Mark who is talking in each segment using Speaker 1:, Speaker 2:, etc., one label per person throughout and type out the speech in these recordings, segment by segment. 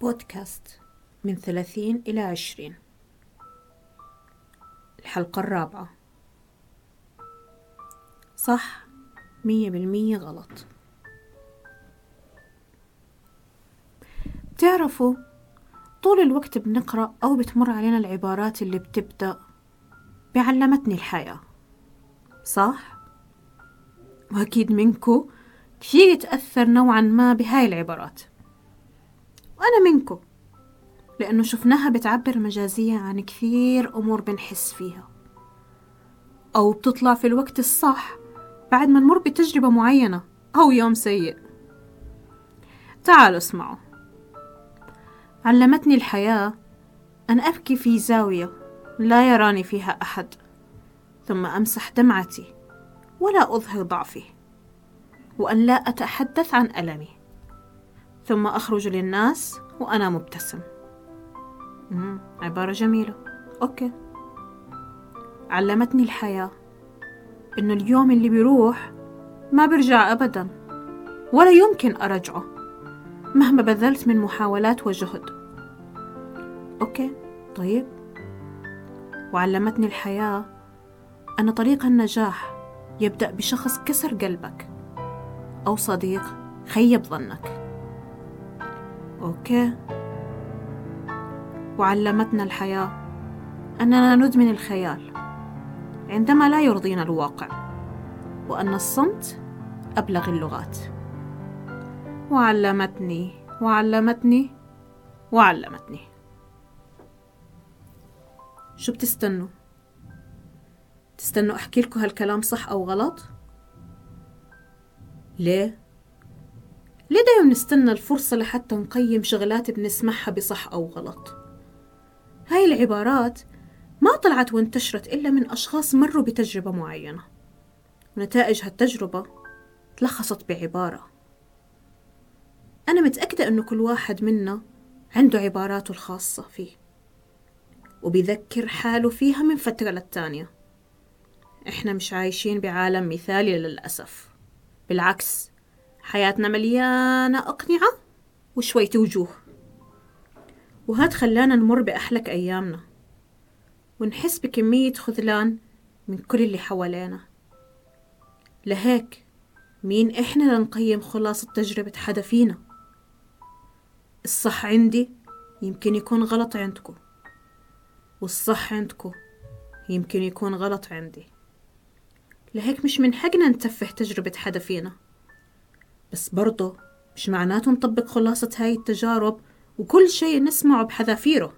Speaker 1: بودكاست من ثلاثين إلى عشرين. الحلقة الرابعة. صح مية بالمية غلط. تعرفوا طول الوقت بنقرأ أو بتمر علينا العبارات اللي بتبدأ بعلمتني الحياة. صح؟ وأكيد منكو كثير يتأثر نوعا ما بهاي العبارات. وأنا منكو لأنه شفناها بتعبر مجازية عن كثير أمور بنحس فيها. أو بتطلع في الوقت الصح بعد ما نمر بتجربة معينة أو يوم سيء. تعالوا اسمعوا. علمتني الحياة أن أبكي في زاوية لا يراني فيها أحد ثم أمسح دمعتي ولا أظهر ضعفي وأن لا أتحدث عن ألمي. ثم أخرج للناس وأنا مبتسم. عبارة جميلة. أوكي. علمتني الحياة إنه اليوم اللي بيروح ما برجع أبدا ولا يمكن أرجعه مهما بذلت من محاولات وجهد. okay طيب. وعلمتني الحياة أن طريق النجاح يبدأ بشخص كسر قلبك أو صديق خيب ظنك. okay. وعلمتنا الحياة. أننا ندمن الخيال. عندما لا يرضينا الواقع. وأن الصمت أبلغ اللغات. وعلمتني. وعلمتني. وعلمتني. شو بتستنوا؟ تستنوا أحكي لكم هالكلام صح أو غلط؟ ليه؟ ليه دايما نستنى الفرصة لحتى نقيم شغلات بنسمعها بصح أو غلط؟ هاي العبارات ما طلعت وانتشرت إلا من أشخاص مروا بتجربة معينة ونتائج هالتجربة تلخصت بعبارة أنا متأكدة أنه كل واحد منا عنده عباراته الخاصة فيه وبيذكر حاله فيها من فترة للتانية إحنا مش عايشين بعالم مثالي للأسف بالعكس حياتنا مليانة أقنعة وشوية وجوه. وهاد خلانا نمر بأحلك أيامنا. ونحس بكمية خذلان من كل اللي حوالينا. لهيك مين إحنا لنقيم خلاصة تجربة حدا فينا؟ الصح عندي يمكن يكون غلط عندكم والصح عندكم يمكن يكون غلط عندي. لهيك مش من حقنا نتفه تجربة حدا فينا. بس برضه مش معناته نطبق خلاصة هاي التجارب وكل شيء نسمعه بحذافيره.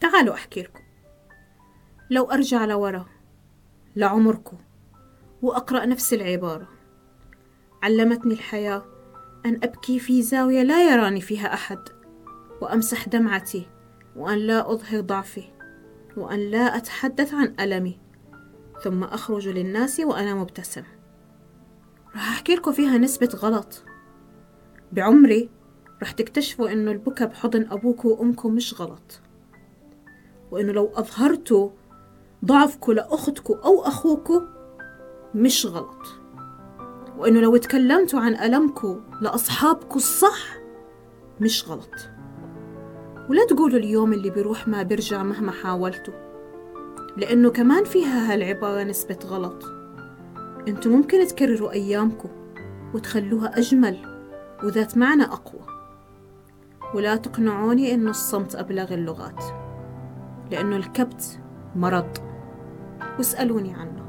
Speaker 1: تعالوا أحكي لكم. لو أرجع لورا لعمركم وأقرأ نفس العبارة علمتني الحياة أن أبكي في زاوية لا يراني فيها أحد وأمسح دمعتي وأن لا أظهر ضعفي وأن لا أتحدث عن ألمي ثم أخرج للناس وأنا مبتسم. راح أحكي لكم فيها نسبة غلط. بعمري راح تكتشفوا إنه البكا بحضن أبوكوا وأمكوا مش غلط. وإنه لو أظهرتوا ضعفكوا لأختكوا أو أخوكوا مش غلط. وإنه لو تكلمتوا عن ألمكوا لأصحابكوا الصح مش غلط. ولا تقولوا اليوم اللي بيروح ما بيرجع مهما حاولتوا لأنه كمان فيها هالعبارة نسبة غلط. أنتوا ممكن تكرروا أيامكم وتخلوها أجمل وذات معنى أقوى. ولا تقنعوني إنه الصمت أبلغ اللغات لأنه الكبت مرض. واسألوني عنه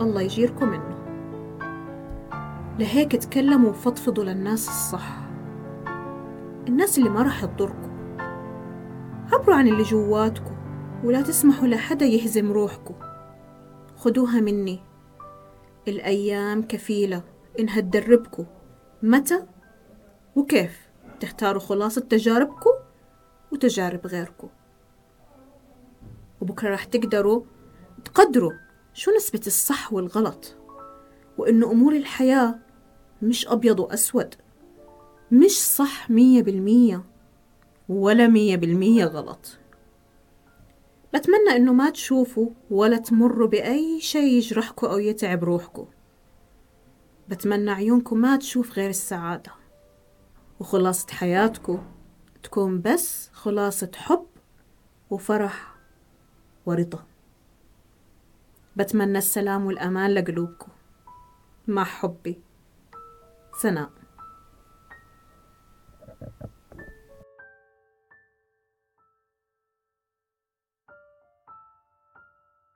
Speaker 1: الله يجيركم منه. لهيك تكلموا وفضفضوا للناس الصح. الناس اللي ما راح تضركم. عبروا عن اللي جواتكم ولا تسمحوا لحدا يهزم روحكم. خدوها مني. الأيام كفيلة. إنها تدربكم متى؟ وكيف؟ تختاروا خلاصة تجاربكم وتجارب غيركم وبكرة راح تقدروا تقدروا شو نسبة الصح والغلط. وإنه أمور الحياة مش أبيض وأسود. مش صح مية بالمية ولا مية بالمية غلط. بتمنى إنه ما تشوفوا ولا تمروا بأي شيء يجرحكم أو يتعب روحكم. بتمنى عيونكم ما تشوف غير السعادة. وخلاصة حياتكم تكون بس خلاصة حب وفرح ورضا. بتمنى السلام والأمان لقلوبكم. مع حبي. سناء